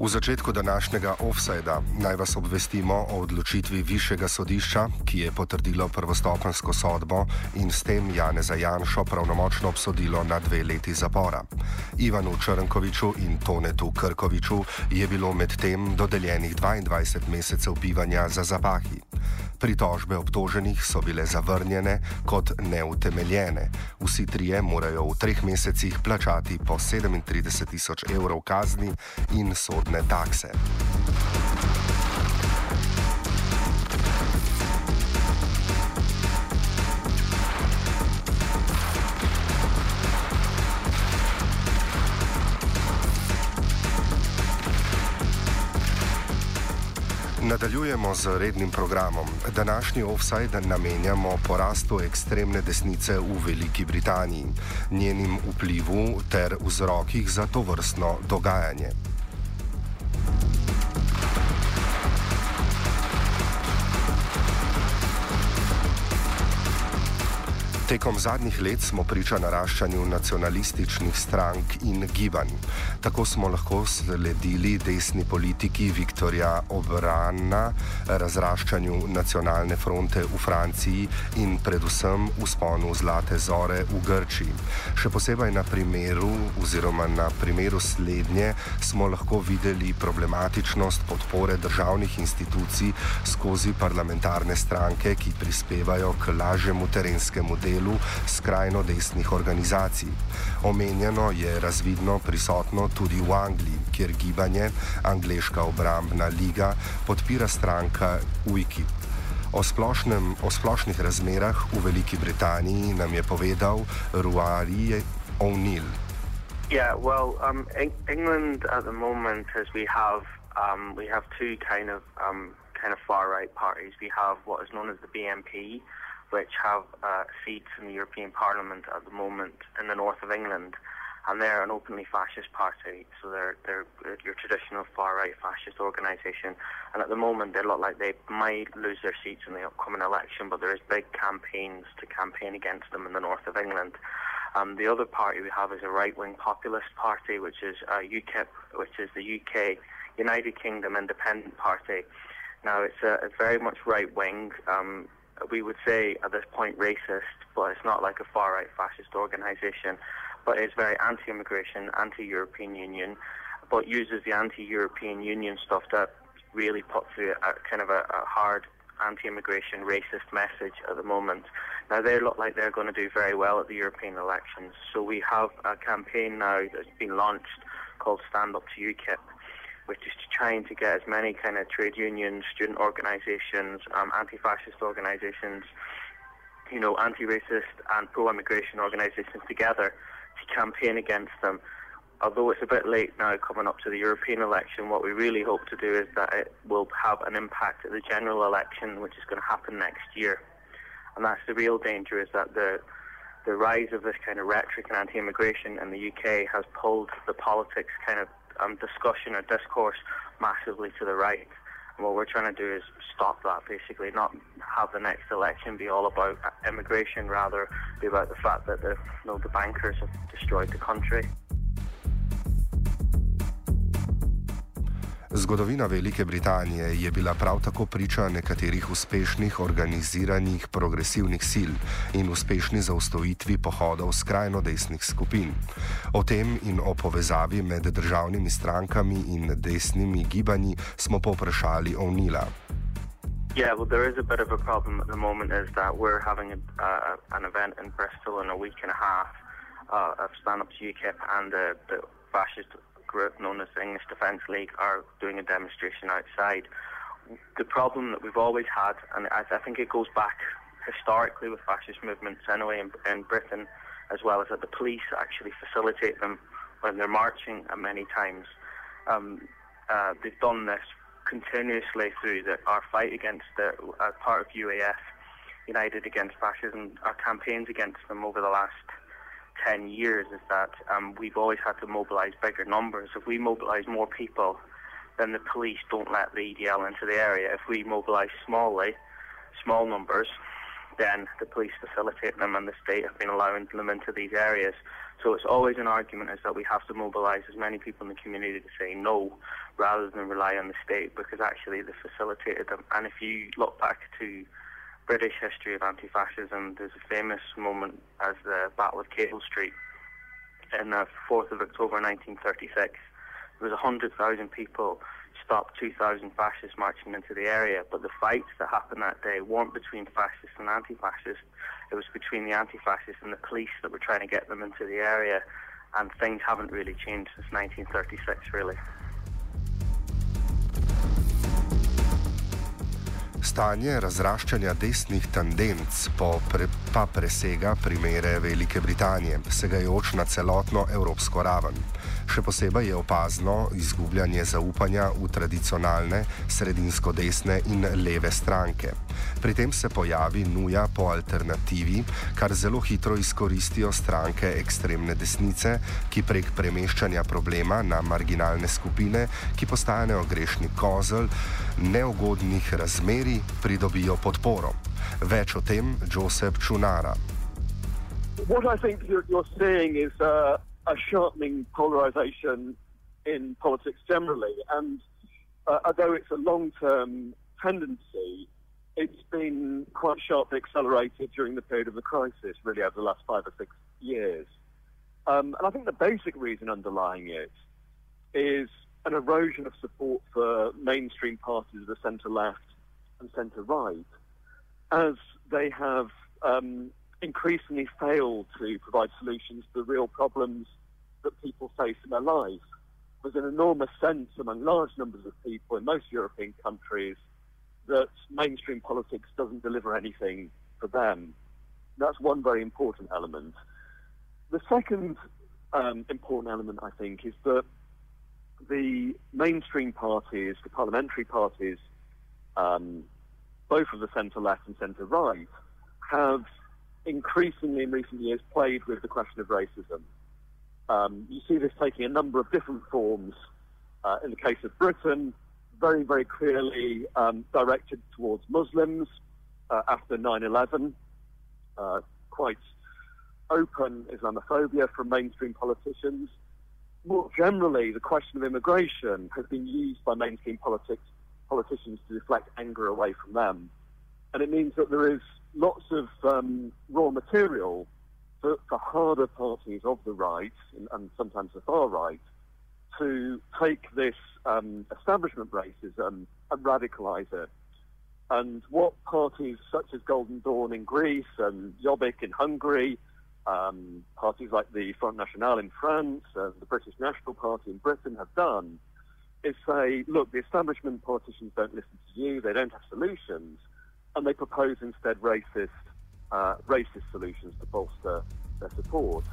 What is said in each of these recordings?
V začetku današnjega offsajda naj vas obvestimo o odločitvi Višjega sodišča, ki je potrdilo prvostopensko sodbo in s tem Janeza Janšo pravnomočno obsodilo na dve leti zapora. Ivanu Črnkoviču in Tonetu Krkoviču je bilo medtem dodeljenih 22 mesecev bivanja za zapahi. Pritožbe obtoženih so bile zavrnjene kot neutemeljene. Vsi trije morajo v treh mesecih plačati po 37 tisoč evrov kazni in sodne takse. Nadaljujemo z rednim programom. Današnji offside namenjamo porastu ekstremne desnice v Veliki Britaniji, njenim vplivu ter vzrokih za to vrstno dogajanje. Tekom zadnjih let smo priča naraščanju nacionalističnih strank in gibanj. Tako smo lahko sledili desni politiki Viktorja Obrana, razraščanju nacionalne fronte v Franciji in predvsem usponu Zlate zore v Grčiji. Še posebej na primeru, oziroma na primeru slednje, smo lahko videli problematičnost podpore državnih institucij skozi parlamentarne stranke, ki prispevajo k lažjemu terenskemu delu delu skrajno desnih organizacij. Omenjeno je razvidno prisotno tudi v Angliji, kjer gibanje Angliška obrambna liga podpira stranka UKIP. O, splošnem, o splošnih razmerah v Veliki Britaniji nam je povedal Ruari O'Neill. Yeah, well, um, England at the moment, as we have, um, we have two kind of um, kind of far right parties. We have what is known as the BNP, which have uh, seats in the European Parliament at the moment in the north of England, and they're an openly fascist party. So they're they're your traditional far right fascist organisation, and at the moment they look like they might lose their seats in the upcoming election. But there is big campaigns to campaign against them in the north of England. Um, the other party we have is a right-wing populist party, which is uh, UKIP, which is the UK United Kingdom Independent Party. Now it's, a, very much right-wing. Um, we would say at this point racist, but it's not like a far right fascist organisation. But it's very anti immigration, anti European Union, but uses the anti European Union stuff to really put through a kind of a, a hard anti immigration racist message at the moment. Now, they look like they're going to do very well at the European elections. So we have a campaign now that's been launched called Stand Up to UKIP which is trying to get as many kind of trade unions, student organisations, um, anti-fascist organisations, you know, anti-racist and pro-immigration organisations together to campaign against them. Although it's a bit late now coming up to the European election, what we really hope to do is that it will have an impact at the general election, which is going to happen next year. And that's the real danger is that the the rise of this kind of rhetoric and anti-immigration in the UK has pulled the politics kind of um, discussion or discourse massively to the right. And what we're trying to do is stop that, basically, not have the next election be all about immigration, rather be about the fact that the, you know, the bankers have destroyed the country. Zgodovina Velike Britanije je bila prav tako priča nekaterih uspešnih organiziranih progresivnih sil in uspešni zaustavitvi pohodov skrajno desnih skupin. O tem in o povezavi med državnimi strankami in desnimi gibanji smo povprašali Ovnila. Yeah, well, there is a bit of a problem at the moment is that we're having a, uh, an event in Bristol in a week and a half uh, of Stand Up to UKIP and uh, the fascist group known as the English Defence League are doing a demonstration outside. The problem that we've always had, and I, I think it goes back historically with fascist movements anyway in, in Britain, as well as that the police actually facilitate them when they're marching uh, many times. Um, uh, they've done this continuously through the, our fight against the, as part of UAF, United Against Fascism, our campaigns against them over the last 10 years is that um, we've always had to mobilise bigger numbers. If we mobilise more people then the police don't let the EDL into the area. If we mobilise smallly, small numbers, then the police facilitate them and the state have been allowing them into these areas. So it's always an argument is that we have to mobilise as many people in the community to say no rather than rely on the state because actually they facilitated them. And if you look back to British history of anti-fascism, there's a famous moment as the Battle of Cable Street in the 4th of October 1936. There was 100,000 people stopped 2,000 fascists marching into the area, but the fights that happened that day weren't between fascists and anti-fascists. It was between the anti-fascists and the police that were trying to get them into the area, and things haven't really changed since 1936, really. Stanje razraščanja desnih tendenc pre, pa presega primere Velike Britanije, segajoč na celotno evropsko raven. Še posebej je opazno izgubljanje zaupanja v tradicionalne, sredinsko-desne in leve stranke. Pri tem se pojavi nuja po alternativi, kar zelo hitro izkoristijo stranke ekstremne desnice, ki prek premeščanja problema na marginalne skupine, ki postanejo grešni kozel, neugodnih pridobijo podporo. Več o tem Choonara. What I think you're, you're seeing is uh, a sharpening polarization in politics generally. And uh, although it's a long term tendency, it's been quite sharply accelerated during the period of the crisis, really over the last five or six years. Um, and I think the basic reason underlying it is an erosion of support for mainstream parties of the centre left and centre right, as they have um, increasingly failed to provide solutions to the real problems that people face in their lives. There's an enormous sense among large numbers of people in most European countries that mainstream politics doesn't deliver anything for them. That's one very important element. The second um, important element, I think, is that the mainstream parties, the parliamentary parties, um, both of the centre left and centre right, have increasingly in recent years played with the question of racism. Um, you see this taking a number of different forms. Uh, in the case of Britain, very, very clearly um, directed towards Muslims uh, after 9 11. Uh, quite open Islamophobia from mainstream politicians. More generally, the question of immigration has been used by mainstream politics, politicians to deflect anger away from them. And it means that there is lots of um, raw material for, for, harder parties of the right and, and, sometimes the far right to take this um, establishment racism and radicalise it. And what parties such as Golden Dawn in Greece and Jobbik in Hungary, um, parties like the Front National in France and the British National Party in Britain have done is say, look, the establishment politicians don't listen to you, they don't have solutions, and they propose instead racist, uh, racist solutions to bolster their support.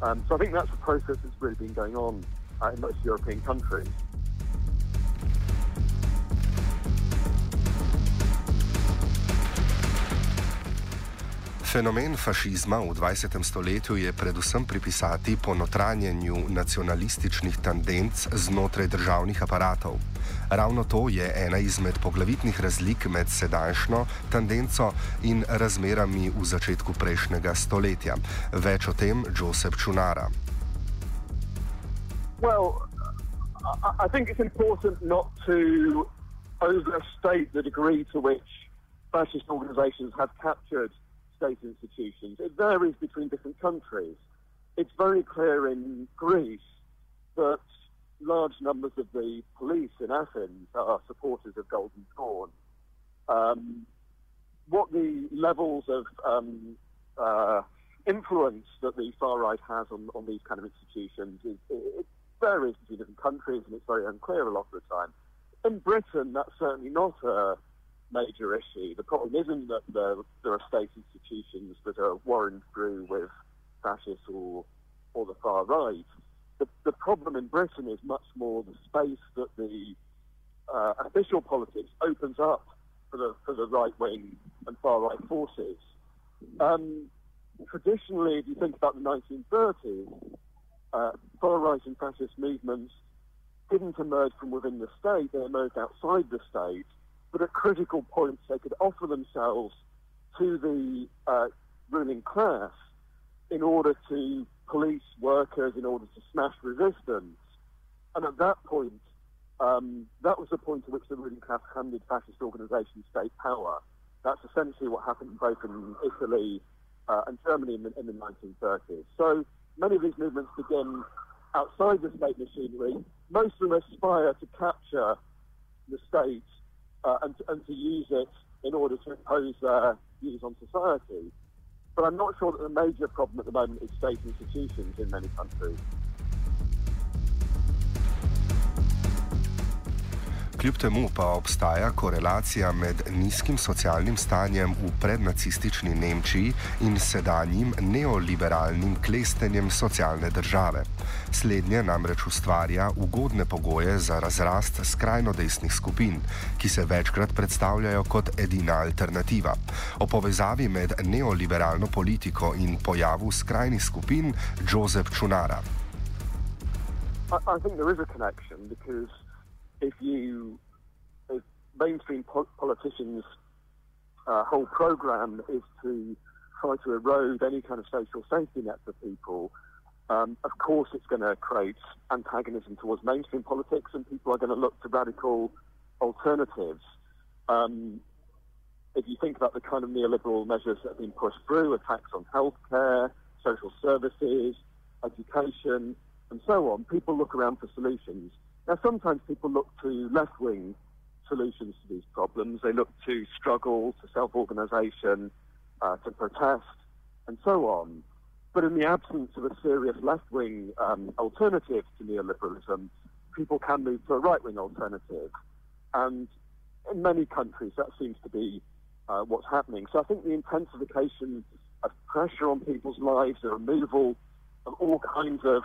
Um, so I think that's a process that's really been going on uh, in most European countries. Fenomen fašizma v 20. stoletju je predvsem pripisati ponotranjenju nacionalističnih tendenc znotraj državnih aparatov. Ravno to je ena izmed poglavitnih razlik med sedajšnjo tendenco in razmerami v začetku prejšnjega stoletja. Več o tem Josep Čunara. Well, I think it's important not to overstate the degree to which fascist organizations have captured state institutions. It varies between different countries. It's very clear in Greece that large numbers of the police in Athens are supporters of Golden Dawn. Um, what the levels of um, uh, influence that the far right has on, on these kind of institutions is it varies between different countries and it's very unclear a lot of the time. In Britain, that's certainly not a major issue. The problem isn't that there, there are state institutions that are warrened through with fascists or, or the far right. The, the problem in Britain is much more the space that the uh, official politics opens up for the, for the right wing and far right forces. Um, traditionally, if you think about the 1930s, uh, far right and fascist movements didn't emerge from within the state, they emerged outside the state, but at critical points they could offer themselves to the uh, ruling class in order to police workers, in order to smash resistance. And at that point, um, that was the point at which the ruling class handed fascist organisations state power. That's essentially what happened both in Italy uh, and Germany in the, in the 1930s. So many of these movements begin outside the state machinery. Most of them aspire to capture the state uh, and, and to use it in order to impose their views on society. But I'm not sure that the major problem at the moment is state institutions in many countries. Kljub temu pa obstaja korelacija med nizkim socialnim stanjem v prednacistični Nemčiji in sedanjim neoliberalnim klestenjem socialne države. Slednje namreč ustvarja ugodne pogoje za razrast skrajno desnih skupin, ki se večkrat predstavljajo kot edina alternativa. O povezavi med neoliberalno politiko in pojavu skrajnih skupin Jozef Čunara. I, I think there is a connection because if you, if mainstream po- politicians' uh, whole program is to try to erode any kind of social safety net for people, um, of course it's going to create antagonism towards mainstream politics, and people are going to look to radical alternatives. Um, if you think about the kind of neoliberal measures that have been pushed through, attacks on healthcare, social services, education, and so on, people look around for solutions. Now, sometimes people look to left wing solutions to these problems. They look to struggle, to self organization, uh, to protest, and so on. But in the absence of a serious left wing um, alternative to neoliberalism, people can move to a right wing alternative. And in many countries, that seems to be uh, what's happening. So I think the intensification of pressure on people's lives, the removal of all kinds of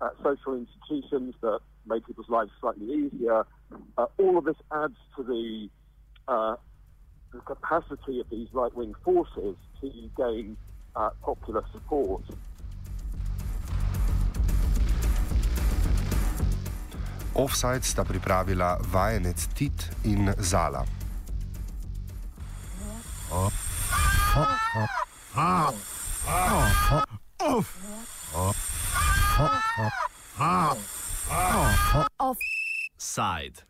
uh, social institutions that make people's lives slightly easier. Uh, all of this adds to the, uh, the capacity of these right wing forces to gain uh, popular support. Offside sta pripravila vajenec Tit in Zala. Off. Offside. Oh.